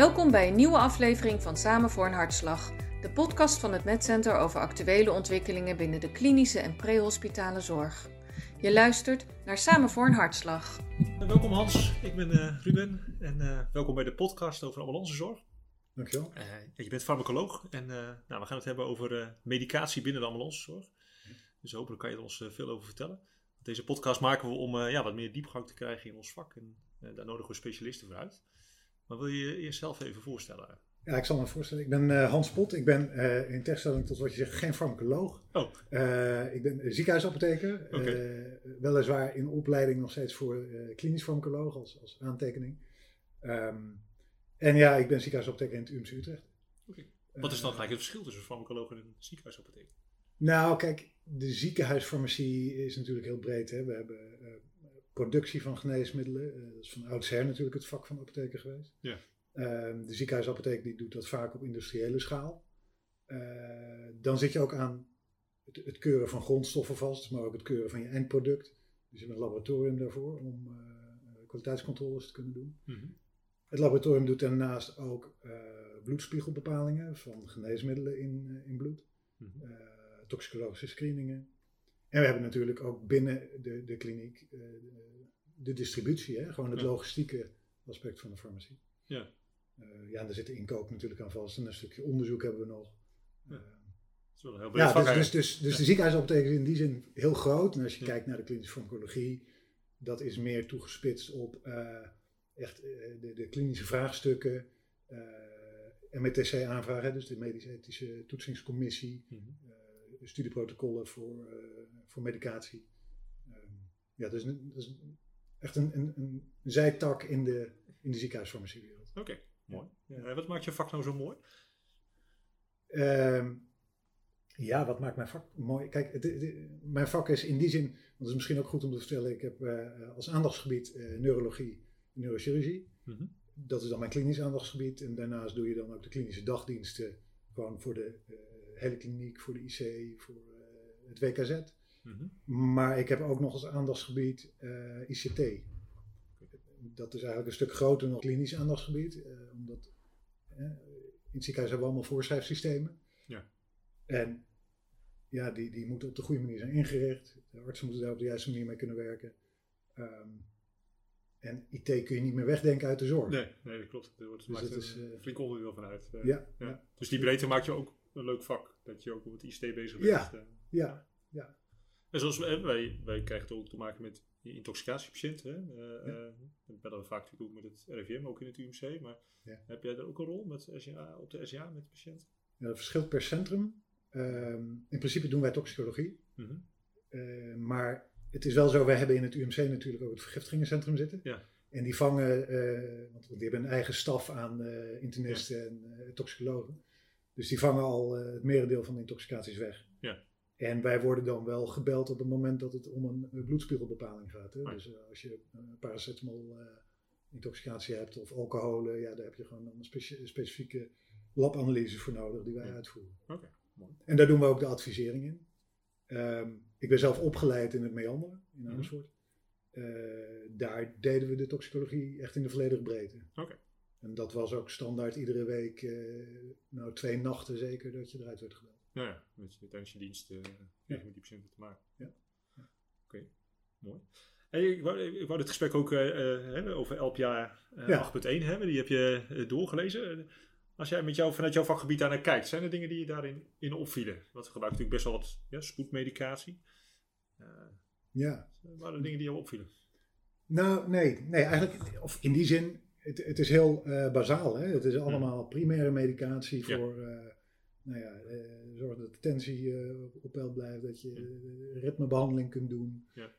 Welkom bij een nieuwe aflevering van Samen voor een Hartslag, de podcast van het MedCenter over actuele ontwikkelingen binnen de klinische en prehospitale zorg. Je luistert naar Samen voor een Hartslag. Welkom Hans, ik ben uh, Ruben en uh, welkom bij de podcast over ambulancezorg. Dankjewel. Uh, je bent farmacoloog en nou, we gaan het hebben over medicatie binnen de ambulancezorg. Dus hopelijk kan je er ons veel over vertellen. Deze podcast maken we om ja, wat meer diepgang te krijgen in ons vak en daar nodigen we specialisten voor uit. Maar wil je je eerst zelf even voorstellen? Ja, ik zal me voorstellen. Ik ben uh, Hans Pot. Ik ben uh, in tegenstelling tot wat je zegt geen farmacoloog. Oh. Uh, ik ben ziekenhuisapotheker. Okay. weliswaar in opleiding nog steeds voor klinisch farmacoloog als, als aantekening. Um, en ja, ik ben ziekenhuisapotheker in het UMC Utrecht. Okay. Wat is dan gelijk het verschil tussen farmacoloog en een ziekenhuisapotheker? Nou, kijk, de ziekenhuisfarmacie is natuurlijk heel breed. Hè. We hebben productie van geneesmiddelen. Uh, dat is van oudsher natuurlijk het vak van de apotheker geweest. Ja. Uh, de ziekenhuisapotheek die doet dat vaak op industriële schaal. Uh, dan zit je ook aan het, het, keuren van grondstoffen vast, maar ook het keuren van je eindproduct. Dus je hebt een laboratorium daarvoor om eh, kwaliteitscontroles te kunnen doen. Mm -hmm. Het laboratorium doet daarnaast ook bloedspiegelbepalingen van geneesmiddelen in, in bloed. Mm -hmm. toxicologische screeningen. En we hebben natuurlijk ook binnen de, de kliniek uh, de distributie, hè? gewoon het ja. logistieke aspect van de farmacie. Ja. Uh, ja, en daar zit de inkoop natuurlijk aan vast en een stukje onderzoek hebben we nog. Ja. Uh, dat is wel heel ja, dus, dus, dus, dus Ja. de ziekenhuisapotheek is in die zin heel groot. En als je Ja. kijkt naar de klinische farmacologie, dat is meer toegespitst op eh, echt eh, de, de klinische vraagstukken. eh MTC-aanvragen, dus de medisch-ethische toetsingscommissie Mhm. Studieprotocollen voor, uh, voor medicatie. Um, ja, dus een, dat is echt een, een, een zijtak in de, in de ziekenhuisfarmaciewereld. Oké, mooi. Ja. En wat maakt je vak nou zo mooi? Um, ja, wat maakt mijn vak mooi? Kijk, het, het, mijn vak is in die zin, want het is misschien ook goed om te vertellen, ik heb uh, als aandachtsgebied neurologie en neurochirurgie. Mm-hmm. Dat is dan mijn klinisch aandachtsgebied. En daarnaast doe je dan ook de klinische dagdiensten. Gewoon voor de uh, hele kliniek, voor de IC, voor uh, het WKZ. Mm-hmm. Maar ik heb ook nog als aandachtsgebied uh, ICT. Dat is eigenlijk een stuk groter dan klinisch aandachtsgebied. omdat in het ziekenhuis hebben we allemaal voorschrijfsystemen. Ja. En ja, die, die moeten op de goede manier zijn ingericht. De artsen moeten daar op de juiste manier mee kunnen werken. Um, en IT kun je niet meer wegdenken uit de zorg. Nee, nee dat klopt. Er wordt Dus dat een is, uh, flink onderdeel van uit. Uh, ja, ja. ja. Dus die breedte maakt je ook een leuk vak. Dat je ook op het ICT bezig bent. Ja, uh, ja, ja. En zoals wij, wij, wij krijgen ook te maken met intoxicatiepatiënten. Hè? Uh, Ja. bellen we vaak natuurlijk ook met het RIVM, ook in het UMC. Maar Ja. heb jij daar ook een rol met SJA, op de SJA met patiënten? Ja, dat verschilt per centrum. Um, in principe doen wij toxicologie. Mhm. Uh, maar het is wel zo, wij hebben in het UMC natuurlijk ook het vergiftigingencentrum zitten. Ja. En die vangen, uh, want die hebben een eigen staf aan uh, internisten en uh, toxicologen. Dus die vangen al uh, het merendeel van de intoxicaties weg. Ja. En wij worden dan wel gebeld op het moment dat het om een bloedspiegelbepaling gaat. Hè? Dus als je paracetamol intoxicatie hebt of alcoholen, ja, daar heb je gewoon een specie specifieke labanalyse voor nodig die wij ja. uitvoeren. Oké, okay. En daar doen we ook de advisering in. Um, ik ben zelf opgeleid in het meanderen in Amersfoort. Mm -hmm. uh, daar deden we de toxicologie echt in de volledige breedte. Oké. Okay. En dat was ook standaard iedere week, uh, nou twee nachten zeker, dat je eruit werd gebeld. Ja, ja. met je, tijdens je dienst uh, ja. met die patiënten te maken. Ja. ja. Oké, okay. mooi. Hey, ik, wou, ik wou dit gesprek ook hebben over LPA ja. 8.1 hebben. Die heb je doorgelezen. Als jij met jou, vanuit jouw vakgebied daar naar kijkt, zijn er dingen die je daarin in opvielen? Want we gebruiken natuurlijk best wel wat ja, spoedmedicatie. Uh, ja. Waren er dingen die jou opvielen? Nou, nee. Nee, eigenlijk, of in die zin, het, het is heel uh, bazaal. Hè? Het is allemaal primaire medicatie voor, ja. uh, nou ja, uh, zorg dat de tensie op peil blijft, dat je ritmebehandeling kunt doen, ja.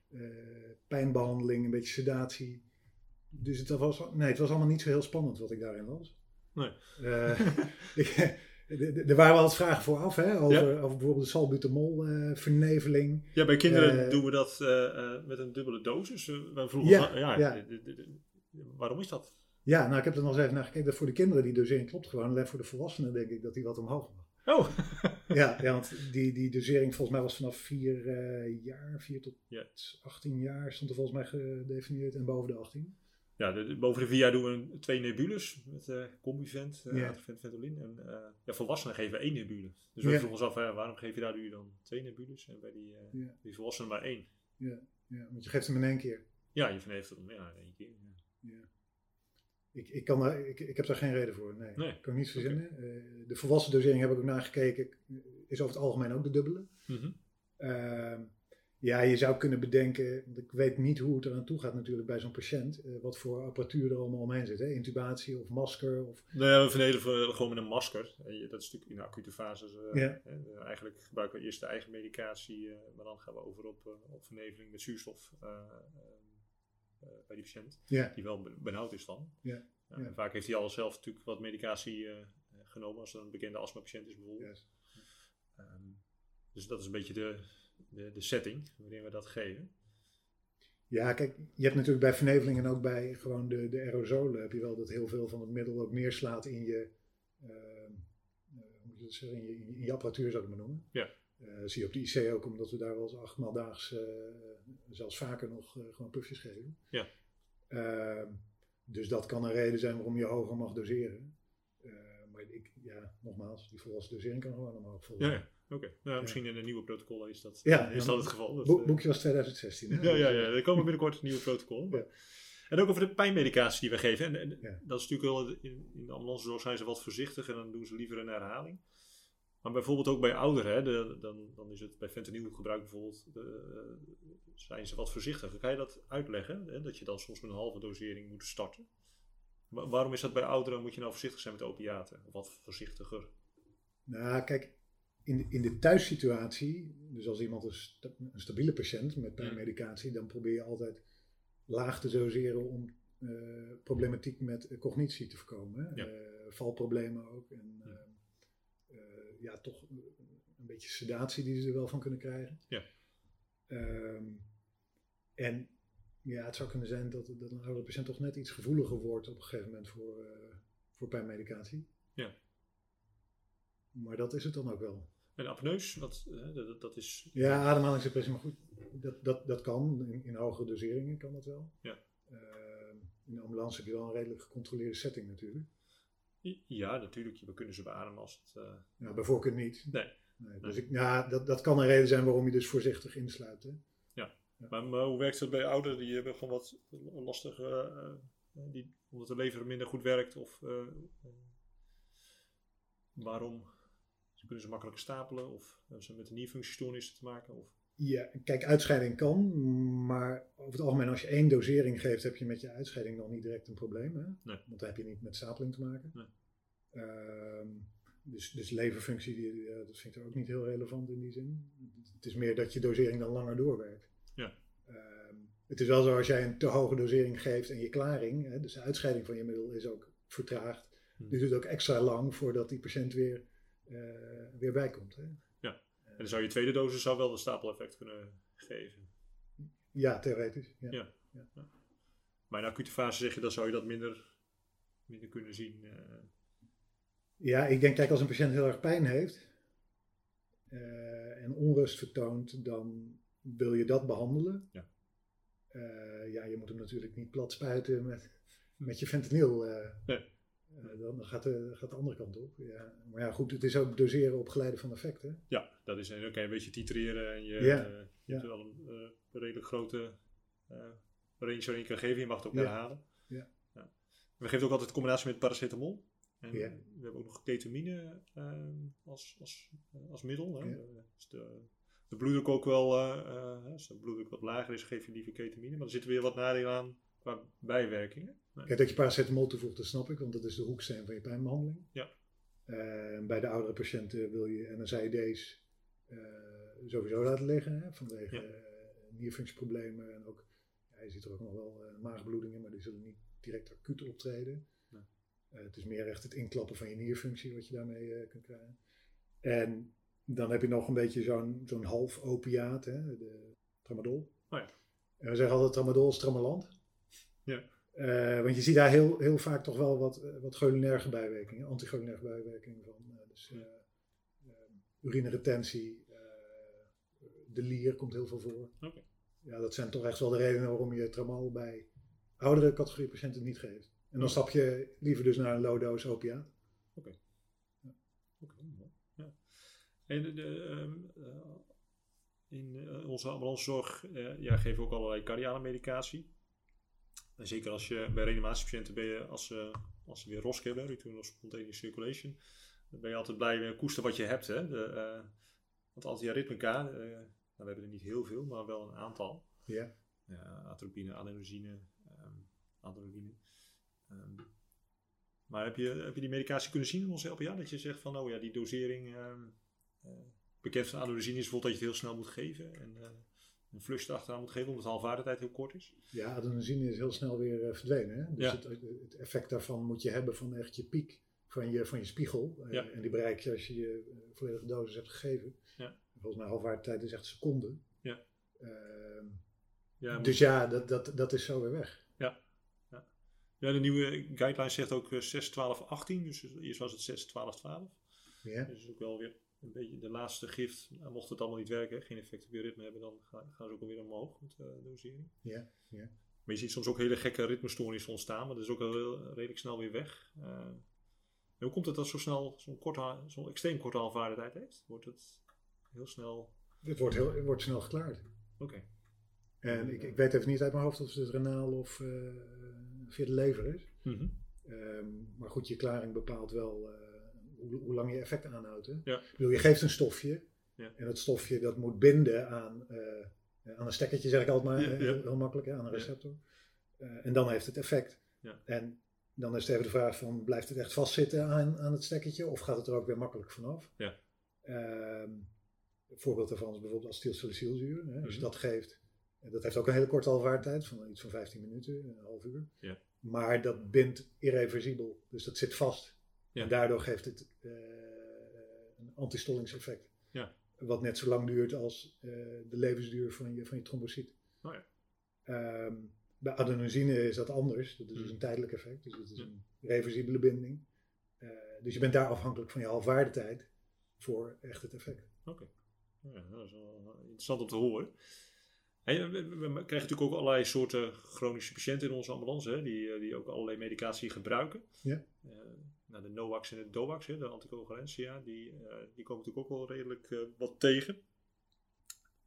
pijnbehandeling, een beetje sedatie. Dus het was, nee, het was allemaal niet zo heel spannend wat ik daarin las. Nee. Er waren wel wat vragen vooraf hè, over, ja. over bijvoorbeeld de salbutamol uh, verneveling. Ja, bij kinderen uh, doen we dat uh, met een dubbele dosis. we vroegen ja, waarom is dat? Ja, nou ik heb er nog eens even naar gekeken. Voor de kinderen die dosering klopt gewoon. Alleen voor de volwassenen denk ik dat die wat omhoog mag. Oh. ja, ja, want die, die dosering volgens mij was vanaf 4 jaar, 4 tot ja. 18 jaar stond er volgens mij gedefinieerd en boven de 18. ja, de, de- boven de vier jaar doen we twee nebules met eh Combivent, uh. Atrivent, Ventolin. En eh, ja, volwassenen geven één nebule. Dus we vroegen ons af, hè, waarom geef je daar nu dan twee nebules en bij die, eh, die volwassenen maar één? Ja, ja, want je geeft hem in één keer. Ja, je verneemt het om ja, één keer. Ik, ik, kan daar, ik, ik heb daar geen reden voor. Nee, Nee. kan ik niet verzinnen. Eh, de volwassen dosering heb ik ook nagekeken. Is over het algemeen ook de dubbele. Mhm. Ehm, ja, je zou kunnen bedenken, want ik weet niet hoe het eraan toe gaat natuurlijk bij zo'n patiënt, eh, wat voor apparatuur er allemaal omheen zit. Hè? Intubatie of masker. Of, Nou ja, we vernedelen voor- gewoon met een masker. Dat is natuurlijk in de acute fases. eh, Ja. eigenlijk gebruiken we eerst de eigen medicatie, maar dan gaan we over op, op verneveling met zuurstof bij die patiënt. Die wel be- benauwd is dan. Ja, en Vaak heeft hij al zelf natuurlijk wat medicatie eh, genomen als er een bekende astmapatiënt is bijvoorbeeld. Ehm, dus dat is een beetje de, de, de setting waarin we dat geven. Ja, kijk, je hebt natuurlijk bij verneveling en ook bij gewoon de, de aerosolen heb je wel dat heel veel van het middel ook neerslaat in je, ehm, eh, hoe moet je dat zeggen, in je, in je apparatuur zou ik het maar noemen. Ja. Eh, zie je op de IC ook, omdat we daar wel eens achtmaal daags, eh, zelfs vaker nog eh, gewoon puffjes geven. Ja. Ehm, dus dat kan een reden zijn waarom je hoger mag doseren. Maar ik, ja, nogmaals, die volwassen dosering kan gewoon omhoog volgen. Ja, ja. oké. Nou, misschien in de nieuwe protocollen is dat, Ja, is dat het geval. Dat, eh, boekje was 2016. Hè? Ja, ja, ja, er komen binnenkort nieuwe protocollen. Ja. En ook over de pijnmedicatie die we geven. En, en Ja. dat is natuurlijk wel, in, in de ambulancezorg zijn ze wat voorzichtig en dan doen ze liever een herhaling. Maar bijvoorbeeld ook bij ouderen, hè, de- dan, dan is het bij fentanylgebruik bijvoorbeeld, de, zijn ze wat voorzichtiger. Kan je dat uitleggen? Hè, dat je dan soms met een halve dosering moet starten? Wa- waarom is dat bij ouderen, moet je nou voorzichtig zijn met opiaten? Of wat voorzichtiger? Nou, kijk, in de, in de thuissituatie, dus als iemand een, sta- een stabiele patiënt met pijnmedicatie, dan probeer je altijd laag te doseren om eh, problematiek met eh, cognitie te voorkomen. Ja. Eh, valproblemen ook. En eh, eh, ja, toch een beetje sedatie die ze er wel van kunnen krijgen. Ja. Ehm, en ja, het zou kunnen zijn dat, dat een oudere patiënt toch net iets gevoeliger wordt op een gegeven moment voor, eh, voor pijnmedicatie. Ja. Maar dat is het dan ook wel. En apneus, wat, hè, dat, dat- dat is... Ja, ademhalingsdepressie, maar goed, dat, dat, dat kan. In, in hogere doseringen kan dat wel. Ja. Ehm, in de ambulance heb je wel een redelijk gecontroleerde setting natuurlijk. Ja, natuurlijk. We kunnen ze beademen als het... eh, Nou, bij voorkeur niet. Nee. Nee, dus ik, ja, dat, dat kan een reden zijn waarom je dus voorzichtig insluit. Hè? Maar, maar hoe werkt het bij ouderen die hebben gewoon wat lastige, eh, eh, die, omdat de lever minder goed werkt? Of waarom kunnen ze makkelijker stapelen? Of hebben ze met een nierfunctiestoornissen te maken? Of, Ja, kijk, uitscheiding kan, maar over het algemeen als je één dosering geeft, heb je met je uitscheiding nog niet direct een probleem. Hè? Nee. Want dan heb je niet met stapeling te maken. Nee. Ehm, dus, dus leverfunctie, die, ja, dat vind ik er ook niet heel relevant in die zin. Het is meer dat je dosering dan langer doorwerkt. Ja. Ehm, het is wel zo als jij een te hoge dosering geeft en je klaring, hè, dus de uitscheiding van je middel is ook vertraagd. Hmm. Dus het duurt ook extra lang voordat die patiënt weer, eh, weer bijkomt. Hè? En dan zou je tweede dosis zou wel de stapeleffect kunnen geven. Ja, theoretisch. Ja. Ja. Maar in de acute fase zeg je, dan zou je dat minder, minder kunnen zien. eh. Ja, ik denk, kijk, als een patiënt heel erg pijn heeft eh, en onrust vertoont, dan wil je dat behandelen. Ja. Eh, ja, je moet hem natuurlijk niet plat spuiten met, met je fentanyl. Nee. Dan gaat de, gaat de andere kant op. Ja. Maar ja, goed, het is ook doseren op geleide van effect. Hè? ja, dat is je een beetje titreren en je, Ja. eh, je hebt wel een eh, redelijk grote eh, range waarin je kan geven. Je mag het ook herhalen. Ja. We geven ook altijd een combinatie met paracetamol. En. We hebben ook nog ketamine als, als, als middel. Hè. Dus de, de bloeddruk ook wel, eh, als de bloeddruk wat lager is, geef je liever ketamine. Maar er zitten weer wat nadelen aan qua bijwerkingen. Nee. Kijk, dat je paracetamol toevoegt, dat snap ik, want dat is de hoeksteen van je pijnbehandeling. Ja. Eh, bij de oudere patiënten wil je NSAID's eh sowieso laten liggen, hè, vanwege Ja. eh, nierfunctieproblemen. En ook, ja, je ziet er ook nog wel maagbloedingen, maar die zullen niet direct acuut optreden. Nee. Het is meer echt het inklappen van je nierfunctie wat je daarmee kunt krijgen. En dan heb je nog een beetje zo'n zo'n half opiaat, hè, de tramadol. Oh ja. En we zeggen altijd tramadol is tramaland. Ja. Eh, want je ziet daar heel, heel vaak toch wel wat, eh, wat cholinerge bijwerkingen, anticholinerge bijwerkingen van. eh, dus urineretentie, de lier komt heel veel voor. Ja, dat zijn toch echt wel de redenen waarom je tramal bij oudere categorie patiënten niet geeft. En dan stap je liever dus naar een low-dose opiaat. Oké, ja. En de, ehm, eh, in uh, onze ambulancezorg uh, ja, geven we ook allerlei cardiale medicatie. En zeker als je bij reanimatiepatiënten ben je, als ze, als ze weer ROSC hebben, return of spontaneous circulation, dan ben je altijd blij met koester wat je hebt. Hè? De, want antiaritmica, nou, we hebben er niet heel veel, maar wel een aantal. Ja. atropine, adenosine, um, adrenaline. Um, maar heb je, heb je die medicatie kunnen zien in onze LPA? Dat je zegt van, oh ja, die dosering, um, uh, bekend van adenosine is bijvoorbeeld dat je het heel snel moet geven. En uh, een flush achteraan moet geven, omdat de halfwaardetijd heel kort is. Ja, adenosine is heel snel weer uh, verdwenen. Hè? Dus ja. het, het, effect daarvan moet je hebben van echt je piek van je, van je spiegel. Ja. En die bereik je als je je volledige dosis hebt gegeven. Ja. Volgens mij halfwaardetijd is echt seconden. Ja. Ehm, ja, dus ja, dat, dat, dat is zo weer weg. Ja. ja. Ja, de nieuwe guideline zegt ook 6, 12, 18. Dus eerst was het 6, 12, 12. Ja. Dus ook wel weer een beetje de laatste gift. Mocht het allemaal niet werken, geen effect op je ritme hebben, dan gaan, gaan ze ook alweer omhoog met uh, dosering. Ja, ja. Maar je ziet soms ook hele gekke ritmestoornissen ontstaan, maar dat is ook wel heel, redelijk snel weer weg. Uh, hoe komt het dat zo snel zo'n zo'n extreem korte halfwaardetijd heeft? Wordt het heel snel... Het wordt, heel, het wordt snel geklaard. Oké. Okay. En ik, ik weet even niet uit mijn hoofd of het renaal of uh, via de lever is. Mm -hmm. um, maar goed, je klaring bepaalt wel uh, hoe, hoe, lang je effect aanhoudt. Hè? Ja. Ik bedoel, je geeft een stofje. Ja. En dat stofje dat moet binden aan, uh, aan een stekkertje, zeg ik altijd maar. Ja. Heel, heel, makkelijk, hè, aan een receptor. en dan heeft het effect. En dan is het even de vraag van, blijft het echt vastzitten aan, aan het stekkertje? Of gaat het er ook weer makkelijk vanaf? Ja. Um, een voorbeeld daarvan is bijvoorbeeld acetylsalicylzuur. Als je dat geeft, en dat heeft ook een hele korte halfwaardtijd van iets van 15 minuten, een half uur. Ja. Maar dat bindt irreversibel, dus dat zit vast. Ja. En daardoor geeft het uh, een antistollingseffect. Ja. Wat net zo lang duurt als uh, de levensduur van je, van je trombocyt. Oh ja. um, bij adenosine is dat anders. Dat is dus een tijdelijk effect. Dus dat is een reversibele binding. Uh, dus je bent daar afhankelijk van je halfwaardetijd voor echt het effect. Oké. Okay. Ja, dat is wel interessant om te horen. En we, we, we, krijgen natuurlijk ook allerlei soorten chronische patiënten in onze ambulance, hè, die, die ook allerlei medicatie gebruiken. Ja. Uh, nou, de NOAX en de DOAX, hè, de anticoagulentia, die, uh, die komen natuurlijk ook wel redelijk uh, wat tegen.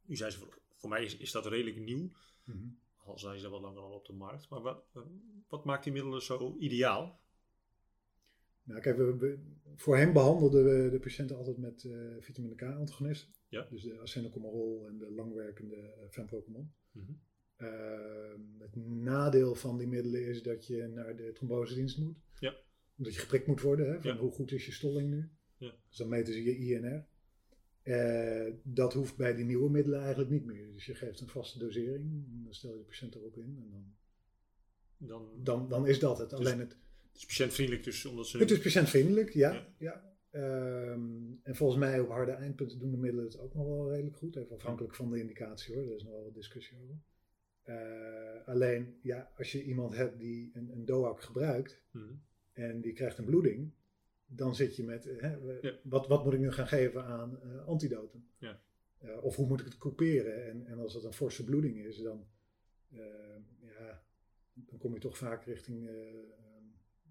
Nu zijn ze voor, voor mij is, is dat redelijk nieuw. Mm-hmm. Al zijn ze wat langer al op de markt. Maar wat, wat maakt die middelen zo ideaal? Nou, kijk, we, we, voorheen behandelden we de patiënten altijd met vitamine K-antagonisten. Ja. Dus de acenocomarol en de langwerkende fenprocomon. Mm-hmm. Uh, het nadeel van die middelen is dat je naar de trombosedienst moet. Ja. Omdat je geprikt moet worden. Hè, van ja. hoe goed is je stolling nu. Ja. Dus dan meten ze je INR. Uh, dat hoeft bij die nieuwe middelen eigenlijk niet meer. Dus je geeft een vaste dosering. Dan stel je de patiënt erop in. En dan, dan, dan, dan is dat het. Dus, Alleen het, het is patiëntvriendelijk dus omdat ze... Het is patiëntvriendelijk, ja. ja. ja. Um, en volgens mij op harde eindpunten doen de middelen het ook nog wel redelijk goed. Even afhankelijk van de indicatie hoor. Daar is nog wel wat discussie over. Uh, alleen, ja, als je iemand hebt die een, een DOAC gebruikt mm-hmm. En die krijgt een bloeding, dan zit je met, hè, ja. wat, wat moet ik nu gaan geven aan uh, antidoten? Ja. Uh, of hoe moet ik het couperen? En, en als dat een forse bloeding is, dan, ja, dan kom je toch vaak richting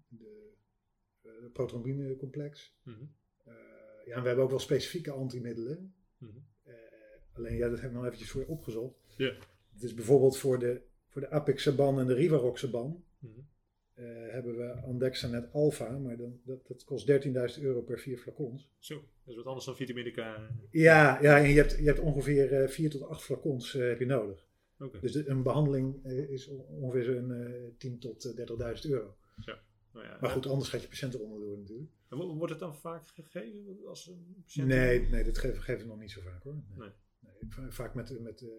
de protrombinecomplex. Mm-hmm. ja, en we hebben ook wel specifieke antimiddelen. Mm-hmm. alleen, ja, dat heb ik nog eventjes voor je opgezocht. Ja. Het is bijvoorbeeld voor de, voor de Apixaban en de Rivaroxaban mm-hmm. Uh, hebben we Andexanet Alpha, maar dan, dat, dat kost 13.000 euro per vier flacons. Zo, dat is wat anders dan vitamine K. Ja, ja en je hebt, je hebt ongeveer uh, 4 tot 8 flacons uh, heb je nodig. Okay. Dus de, een behandeling is ongeveer zo'n 10 tot 30.000 euro. Ja. Nou ja, maar goed, anders gaat je patiënt eronder door natuurlijk. En wordt het dan vaak gegeven als een patiënt? Nee, nee dat geven, geven we nog niet zo vaak hoor. Nee. nee. nee vaak met, met uh,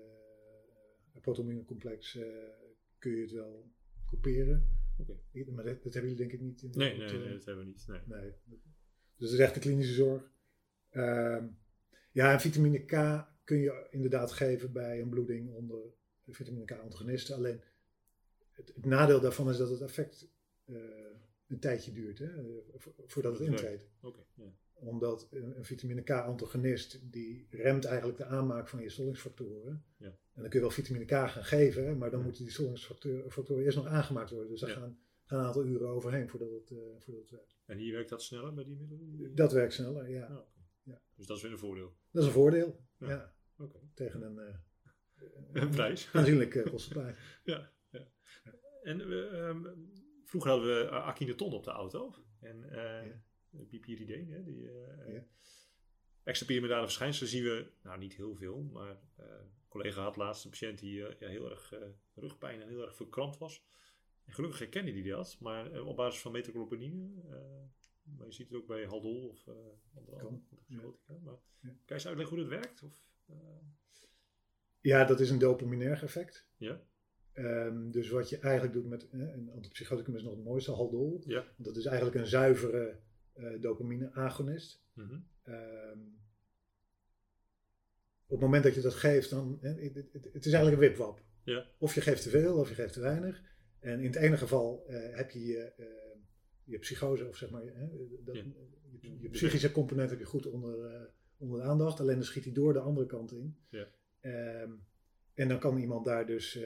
kun je het wel couperen. Okay. Maar dat, dat, hebben jullie denk ik niet. In de nee, nee, nee, dat hebben we niet. Nee. nee. Dus het is echt de klinische zorg. Uh, ja, en vitamine K kun je inderdaad geven bij een bloeding onder vitamine K-antagonisten. Alleen het, het, nadeel daarvan is dat het effect uh, een tijdje duurt hè, voordat het intreedt. Okay. Omdat een, vitamine K-antagonist, die remt eigenlijk de aanmaak van je stollingsfactoren. En dan kun je wel vitamine K gaan geven, maar dan moeten die stollingsfactoren eerst nog aangemaakt worden. Dus daar gaan, gaan een aantal uren overheen voordat het, eh, voordat het werkt. En hier werkt dat sneller bij die middelen? Dat werkt sneller, ja. Ah. Ja. Dus dat is weer een voordeel. Dat is een voordeel. Ja. Ja. Oké. Tegen een eh, Een prijs. aanzienlijke kostenprijs. Ja, ja. En we, ehm, vroeger hadden we uh, Akinaton op de auto. En uh, Ja. bipiridine, hè, die uh, Ja. extra verschijnselen zien we, nou niet heel veel, maar uh, een collega had laatst een patiënt die uh, ja, heel erg rugpijn en heel erg verkrampt was. En gelukkig herkende die dat, maar op basis van metaclopenine, maar je ziet het ook bij Haldol of andere Kan, antipsychotica. ja. Maar kan je eens uitleggen hoe dat werkt? Of, Ja, dat is een dopaminerg effect. ja? Um, dus wat je eigenlijk doet met eh, een antipsychoticum is nog het mooiste, Haldol. Ja. Dat is eigenlijk een zuivere uh, dopamine-agonist. Mm -hmm. um, op het moment dat je dat geeft, dan eh, het, het, het is eigenlijk een wipwap. Ja. Of je geeft te veel of je geeft te weinig. En in het ene geval uh, heb je je, je psychose, of zeg maar, dat, ja. je, je, psychische component heb je goed onder, onder de aandacht. Alleen dan schiet hij door de andere kant in. Ja. Um, en dan kan iemand daar dus uh,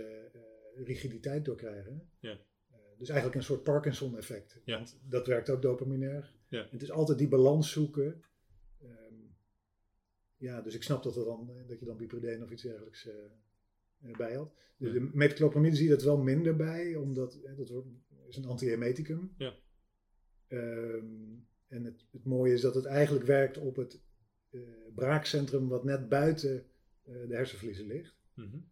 rigiditeit door krijgen. Ja. Uh, dus eigenlijk een soort Parkinson-effect. Ja. Want dat werkt ook dopaminair. Ja. Het is altijd die balans zoeken. Um, ja, dus ik snap dat, er dan, dat je dan bipridine of iets dergelijks uh, bij had. Dus Ja. de metclopramide zie je dat wel minder bij, omdat dat wordt, is een antiemeticum. Ja. Um, en het, het, mooie is dat het eigenlijk werkt op het braakcentrum wat net buiten de hersenvliezen ligt. Mm -hmm.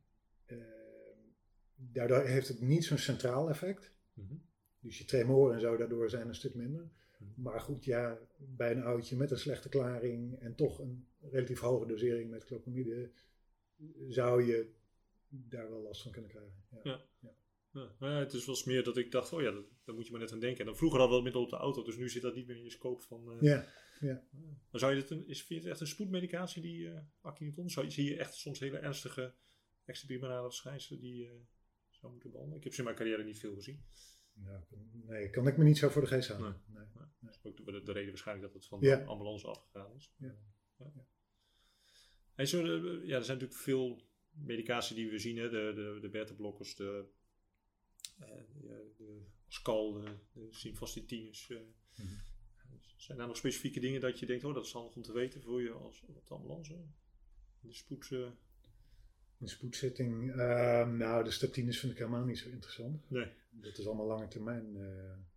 Daardoor heeft het niet zo'n centraal effect. Mm -hmm. Dus je tremoren en zo daardoor zijn een stuk minder. Mm -hmm. Maar goed, ja, bij een oudje met een slechte klaring en toch een relatief hoge dosering met clopramide zou je daar wel last van kunnen krijgen. Ja. Ja. Ja. Ja, nou ja, het is wel meer dat ik dacht, oh ja, daar moet je maar net aan denken. En dan vroeger hadden we het middel op de auto, dus nu zit dat niet meer in je scope van... Uh, ja, ja. Maar zou je dit, een, is, vind je het echt een spoedmedicatie, die uh? Zou, zie je echt soms hele ernstige extrapyramidale verschijnselen die uh, zou moeten behandelen? Ik heb ze in mijn carrière niet veel gezien. Nou, nee, kan ik me niet zo voor de geest houden. Nee. nee. nee. Dat is ook de, de, reden waarschijnlijk dat het van ja. de ambulance afgegaan is. Ja. ja. Hey, zo, de, ja, er zijn natuurlijk veel medicatie die we zien, hè? de, de, de beta-blokkers, de, uh, de, de Ascal, de, de mm -hmm. Zijn daar nog specifieke dingen dat je denkt, oh dat is handig om te weten voor je als op de ambulance? De spoed... Een spoedzitting, uh, nou de statines vind ik helemaal niet zo interessant. Nee. Dat is allemaal lange termijn uh,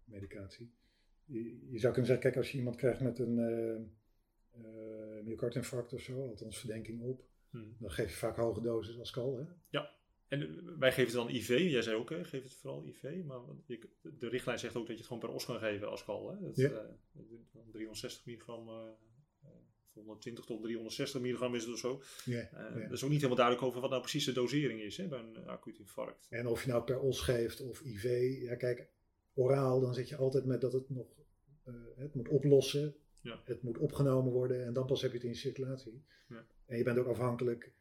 medicatie. Je, je, zou kunnen zeggen, kijk als je iemand krijgt met een uh, myocardinfarct of zo, althans verdenking op, hmm. dan geef je vaak hoge doses Ascal. Hè? Ja, en wij geven het dan IV, jij zei ook, hè, geef het vooral IV, maar de richtlijn zegt ook dat je het gewoon per os kan geven Ascal. Hè? Dat, ja. 360 milligram 120 tot 360 milligram is het of zo. Ja, uh, ja. Dat is ook niet helemaal duidelijk over wat nou precies de dosering is hè, bij een acuut infarct. En of je nou per os geeft of IV. Ja, kijk, oraal, dan zit je altijd met dat het nog uh, het moet oplossen. Ja. Het moet opgenomen worden en dan pas heb je het in circulatie. Ja. En je bent ook afhankelijk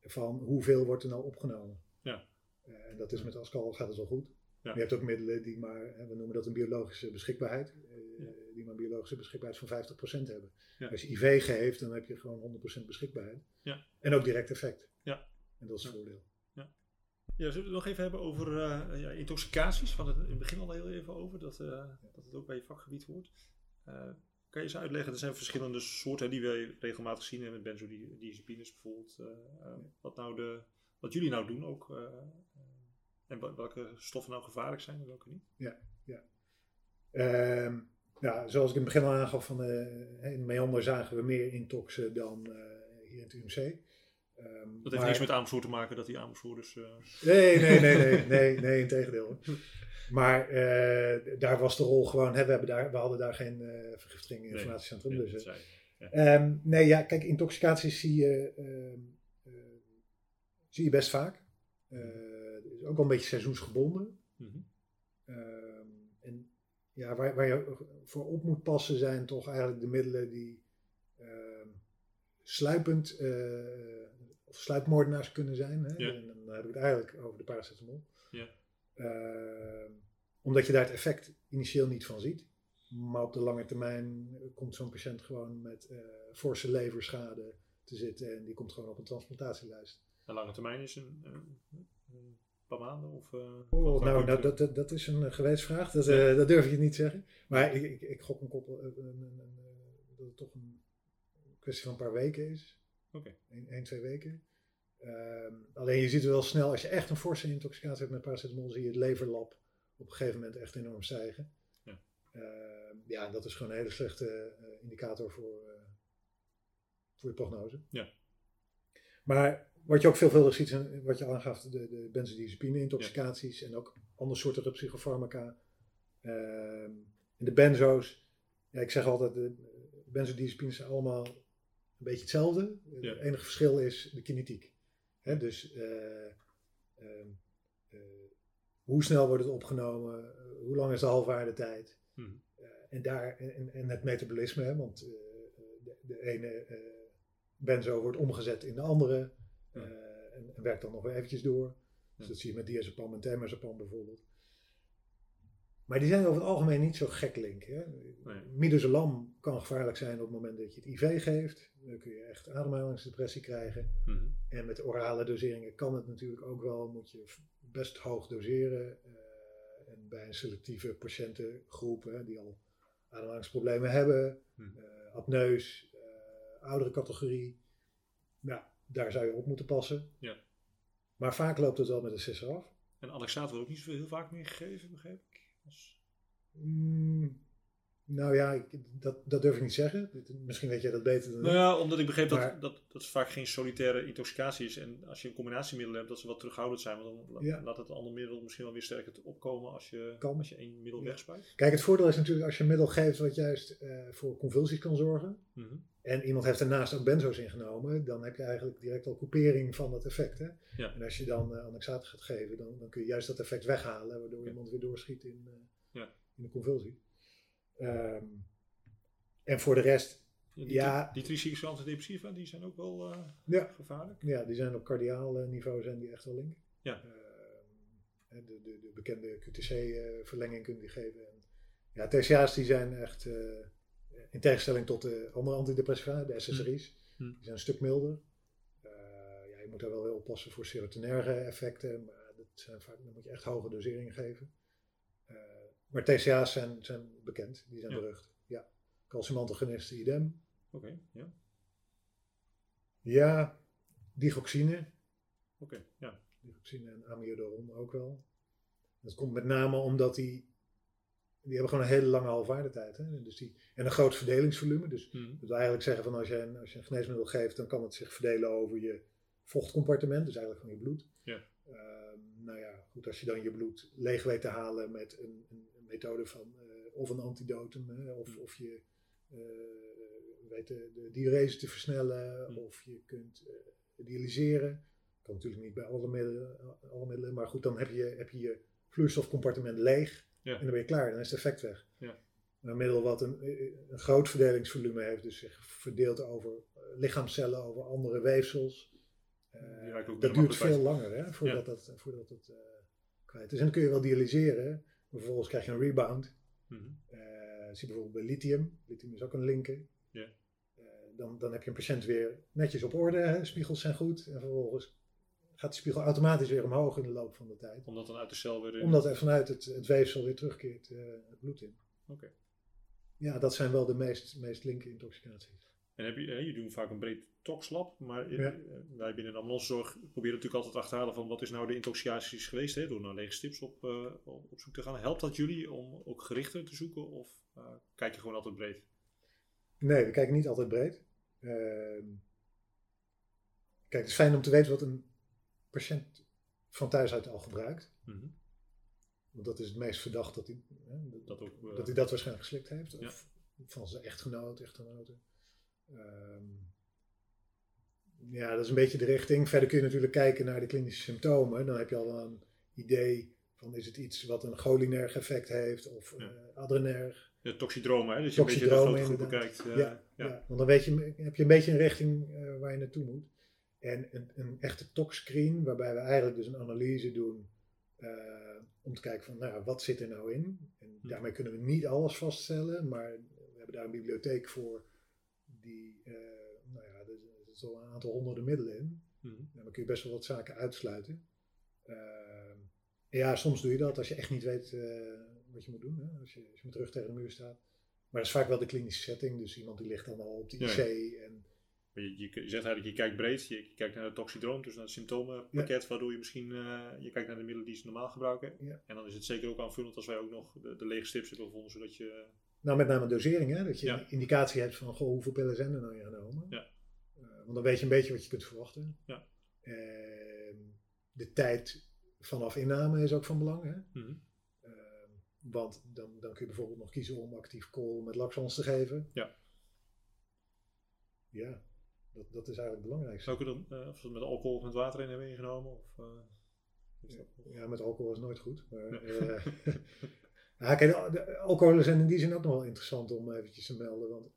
van hoeveel wordt er nou opgenomen. Ja. Uh, en dat is met Ascal gaat het wel goed. Ja. Je hebt ook middelen die maar, we noemen dat een biologische beschikbaarheid, ja. die maar een biologische beschikbaarheid van 50% hebben. Ja. Als je IV geeft, dan heb je gewoon 100% beschikbaarheid. Ja. En ook direct effect. Ja. En dat is het voordeel. Ja, zullen we het nog even hebben over uh, ja, intoxicaties? We hadden het in het begin al heel even over, dat, uh, dat het ook bij je vakgebied hoort. Uh, kan je eens uitleggen, er zijn verschillende soorten die wij regelmatig zien, met benzodiazepines bijvoorbeeld. wat, nou de, wat jullie nou doen ook, en welke stoffen nou gevaarlijk zijn en welke niet? Ja, ja. Um, ja, zoals ik in het begin al aangaf, van, uh, in Meander zagen we meer intoxen dan uh, hier in het UMC. Um, dat heeft niks met Amersfoort te maken dat die Amersfoorters... Uh... Nee, nee, nee, nee, nee, nee, in tegendeel. Maar uh, daar was de rol gewoon, hè, we, hebben daar, we hadden daar geen vergiftiging informatiecentrum. Nee, dus, nee, ja. um, nee, ja, kijk, intoxicaties zie je, zie je best vaak. Is ook wel een beetje seizoensgebonden. Mm -hmm. en ja, waar, waar je voor op moet passen zijn toch eigenlijk de middelen die sluipend of sluipmoordenaars kunnen zijn. Hè? Ja. En dan heb ik het eigenlijk over de paracetamol. Ja. Uh, omdat je daar het effect initieel niet van ziet. Maar op de lange termijn komt zo'n patiënt gewoon met uh, forse leverschade te zitten en die komt gewoon op een transplantatielijst. De lange termijn is een, een paar maanden? Of, uh, oh, nou, nou dat, dat, dat, is een gewetensvraag, dat, uh, dat durf ik je niet zeggen. Maar ik, ik, ik gok een koppel, dat het toch een kwestie van een paar weken is. Oké. Okay. Eén, twee weken. Ehm, alleen je ziet wel snel, als je echt een forse intoxicatie hebt met paracetamol, zie je het leverlab op een gegeven moment echt enorm stijgen. Ja, uh, ja dat is gewoon een hele slechte indicator voor, voor je prognose. Ja. Maar wat je ook veelvuldig ziet, wat je aangaf, de, de benzodiazepine-intoxicaties ja. en ook andere soorten psychofarmaca. Ehm, in de benzo's, ja, ik zeg altijd, de benzodiazepines zijn allemaal een beetje hetzelfde. Ja. Het enige verschil is de kinetiek. Hè, dus uh, hoe snel wordt het opgenomen, hoe lang is de halfwaardetijd. Hmm. en, daar, en, en het metabolisme, hè, want de, de, ene benzo wordt omgezet in de andere. Ja. En, en, werkt dan nog weer eventjes door. Dus dat zie je met diazepam en temazepam bijvoorbeeld. Maar die zijn over het algemeen niet zo gek link. Hè? Nee. Midazolam kan gevaarlijk zijn op het moment dat je het IV geeft. Dan kun je echt ademhalingsdepressie krijgen. Mhm. En met orale doseringen kan het natuurlijk ook wel. Moet je best hoog doseren. Eh, en bij een selectieve patiëntengroep hè, die al ademhalingsproblemen hebben. Mhm. eh, apneus, eh, oudere categorie. Nou, daar zou je op moeten passen. Ja. Maar vaak loopt het wel met de sisser af. En Alexaat wordt ook niet zo heel vaak meer gegeven, begreep ik. Als- Mm, nou ja, ik, dat, dat durf ik niet zeggen. Misschien weet jij dat beter dan Nou ja, omdat ik begreep Maar- dat, dat dat vaak geen solitaire intoxicatie is. En als je een combinatiemiddel hebt, dat ze wat terughoudend zijn. Want dan Ja. laat het andere middel misschien wel weer sterker te opkomen als je, Kan. als je één middel Ja. wegspuit. Kijk, het voordeel is natuurlijk als je een middel geeft wat juist eh, voor convulsies kan zorgen. Mhm. En iemand heeft daarnaast ook benzo's ingenomen, dan heb je eigenlijk direct al coupering van dat effect. Hè? Ja. En als je dan uh, annexaat gaat geven, dan, dan kun je juist dat effect weghalen, waardoor Ja. iemand weer doorschiet in, eh, Ja. in de convulsie. Ehm, en voor de rest, Ja, die, Ja. die tricyclische antidepressiva, die zijn ook wel ja, gevaarlijk. ja, die zijn op cardiaal niveau zijn die echt wel link. Ja. Ehm, de, de, de bekende QTC-verlenging kunnen die geven. En, ja, TCA's die zijn echt, in tegenstelling tot de andere antidepressiva, de SSRI's, Hm. die zijn een stuk milder. Eh, ja, je moet daar wel heel oppassen voor serotonerge effecten, maar dat zijn vaak, dan moet je echt hoge doseringen geven. Eh, maar TCA's zijn, zijn bekend, die zijn Ja. berucht. Ja. Calciumantagonisten idem. Oké, ja. Ja, digoxine. Oké, ja. Digoxine en amiodaron ook wel. Dat komt met name omdat die, die hebben gewoon een hele lange halfwaardetijd. Hè? Dus die, en een groot verdelingsvolume. Dus Mhm. dat wil eigenlijk zeggen van als je, een, als je een geneesmiddel geeft, dan kan het zich verdelen over je vochtcompartiment. Dus eigenlijk gewoon je bloed. Ehm, nou ja, goed, als je dan je bloed leeg weet te halen met een, een, een methode van eh, of een antidotum, hè, of, of je eh, weet de, de diurese te versnellen, Mhm. of je kunt eh, dialyseren. Kan natuurlijk niet bij alle middelen, alle middelen, maar goed, dan heb je heb je, je vloeistofcompartiment leeg Ja. en dan ben je klaar, dan is het effect weg. Ja. Een middel wat een, een groot verdelingsvolume heeft, dus zich verdeelt over eh, lichaamcellen, over andere weefsels. eh, dat duurt veel langer hè, voordat, dat, voordat het eh, kwijt is. En dan kun je wel dialyseren, maar vervolgens krijg je een rebound. Mhm. Eh, zie bijvoorbeeld bij lithium. Lithium is ook een linker. Eh, dan, dan heb je een patiënt weer netjes op orde, hè, spiegels zijn goed. En vervolgens gaat de spiegel automatisch weer omhoog in de loop van de tijd. Omdat dan uit de cel weer... in- Omdat er vanuit het, het weefsel weer terugkeert eh, het bloed in. Oké. Ja, dat zijn wel de meest, meest linker intoxicaties. En heb je, je doet vaak een breed toxlab, maar Ja. eh, wij binnen de ambulancezorg proberen natuurlijk altijd te achterhalen van wat is nou de intoxicaties geweest, hè, door naar lege stips op, eh, op zoek te gaan. Helpt dat jullie om ook gerichter te zoeken of kijk je gewoon altijd breed? Nee, we kijken niet altijd breed. Ehm, kijk, het is fijn om te weten wat een patiënt van thuis uit al gebruikt. Mhm. Want dat is het meest verdacht dat hij hè, Dat ook, eh, dat, hij dat waarschijnlijk geslikt heeft. Ja. Of van zijn echtgenoot, echtgenoten. Ehm, ja, dat is een beetje de richting. Verder kun je natuurlijk kijken naar de klinische symptomen. Dan heb je al een idee van is het iets wat een cholinerg effect heeft of Ja. eh adrenerg. Ja, toxidromen, hè? dus je een beetje de grote groepen inderdaad. kijkt. eh, Ja, ja. Ja. want dan weet je, heb je een beetje een richting waar je naartoe moet. En een, een echte toxscreen, waarbij we eigenlijk dus een analyse doen, eh, om te kijken van, nou, wat zit er nou in? En Hm. daarmee kunnen we niet alles vaststellen, maar we hebben daar een bibliotheek voor die, eh, nou ja, er er zitten al een aantal honderden middelen in. Mhm. Nou, dan kun je best wel wat zaken uitsluiten. En ja, soms doe je dat als je echt niet weet wat je moet doen. Hè? Als, je, als je met rug tegen de muur staat. Maar dat is vaak wel de klinische setting. Dus iemand die ligt dan al op de Ja. IC. En, Je, je, je zegt eigenlijk, je kijkt breed, je, je kijkt naar het toxidroom, dus naar het symptomenpakket, waardoor je misschien, eh, je kijkt naar de middelen die ze normaal gebruiken. Ja. En dan is het zeker ook aanvullend als wij ook nog de, de lege strips hebben gevonden, zodat je... nou, met name dosering. Hè? Dat je Ja. indicatie hebt van goh, hoeveel pillen zijn er nou genomen. Ja. Eh, want dan weet je een beetje wat je kunt verwachten. Ja. Ehm, de tijd vanaf inname is ook van belang. Hè? Mhm. Ehm, want dan, dan kun je bijvoorbeeld nog kiezen om actief kool met laxans te geven. Ja. Ja, dat, dat is eigenlijk het belangrijkste. Zou ik dan, eh, of ze het met alcohol of met water in hebben ingenomen? Of, eh, dat- Ja, met alcohol is nooit goed. Maar, Ja. eh, ja, kijk, alcoholen zijn in die zin ook nog wel interessant om eventjes te melden. Want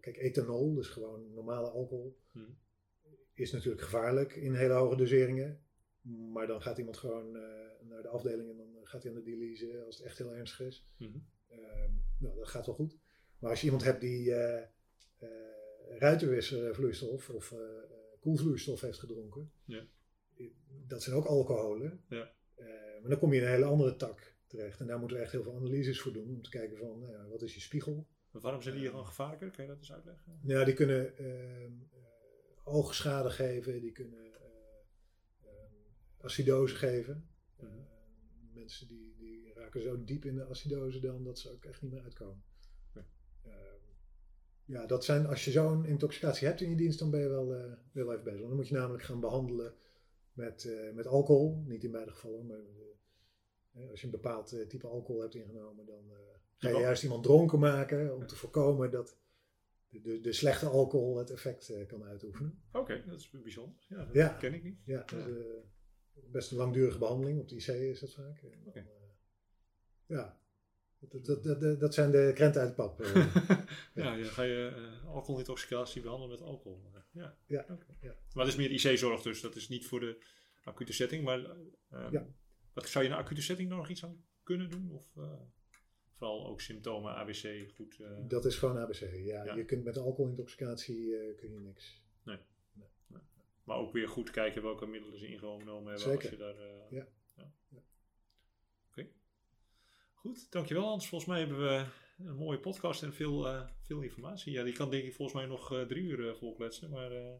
kijk, ethanol, dus gewoon normale alcohol, Mhm. is natuurlijk gevaarlijk in hele hoge doseringen. Maar dan gaat iemand gewoon naar de afdeling en dan gaat hij aan de dialyse als het echt heel ernstig is. Mhm. Ehm, nou, dat gaat wel goed. Maar als je iemand hebt die eh eh ruitenwisservloeistof of eh, eh, koelvloeistof heeft gedronken, Ja. dat zijn ook alcoholen. Ja. Eh, maar dan kom je in een hele andere tak terecht. En daar moeten we echt heel veel analyses voor doen om te kijken van, nou wat is je spiegel? Maar waarom zijn die gewoon gevaarlijker? Kan je dat eens uitleggen? Ja, die kunnen ehm, eh, oogschade geven, die kunnen eh, ehm, acidose geven. Mhm. Eh, mensen die, die raken zo diep in de acidose dan dat ze ook echt niet meer uitkomen. Ja. Dat zijn, als je zo'n intoxicatie hebt in je dienst, dan ben je wel, eh, wel even bezig. Dan moet je namelijk gaan behandelen met, eh, met alcohol. Niet in beide gevallen, maar eh, als je een bepaald eh, type alcohol hebt ingenomen, dan eh, ga je juist iemand dronken maken om te voorkomen dat de, de, de slechte alcohol het effect eh, kan uitoefenen. Oké, dat is bijzonder. Ja, dat Ja. ken ik niet. Ja, eh, best een langdurige behandeling. Op de IC is dat vaak. Dan, eh, ja, dat, dat, dat, zijn de krenten uit de pap. eh. ja, ja, ga je eh alcoholintoxicatie behandelen met alcohol. Ja. Ja. Maar dat is meer IC-zorg dus, dat is niet voor de acute setting. Maar eh, Ja. wat, zou je in een acute setting nog iets aan kunnen doen? Of eh, vooral ook symptomen, ABC, goed? dat is gewoon ABC. Ja, Ja. Je kunt met alcoholintoxicatie kun je niks. Maar ook weer goed kijken welke middelen ze ingenomen hebben. Als Zeker. je daar, Ja. Oké. Goed, dankjewel Hans. Volgens mij hebben we een mooie podcast en veel, eh, veel informatie. Ja, die kan denk ik volgens mij nog eh, drie uur uh, volkletsen. Maar eh,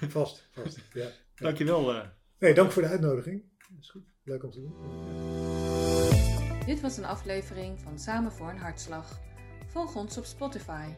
Vast, vast. Ja. dankjewel. eh Nee, dank voor de uitnodiging. dat is goed. Leuk om te doen. Dit was een aflevering van Samen voor een Hartslag. Volg ons op Spotify.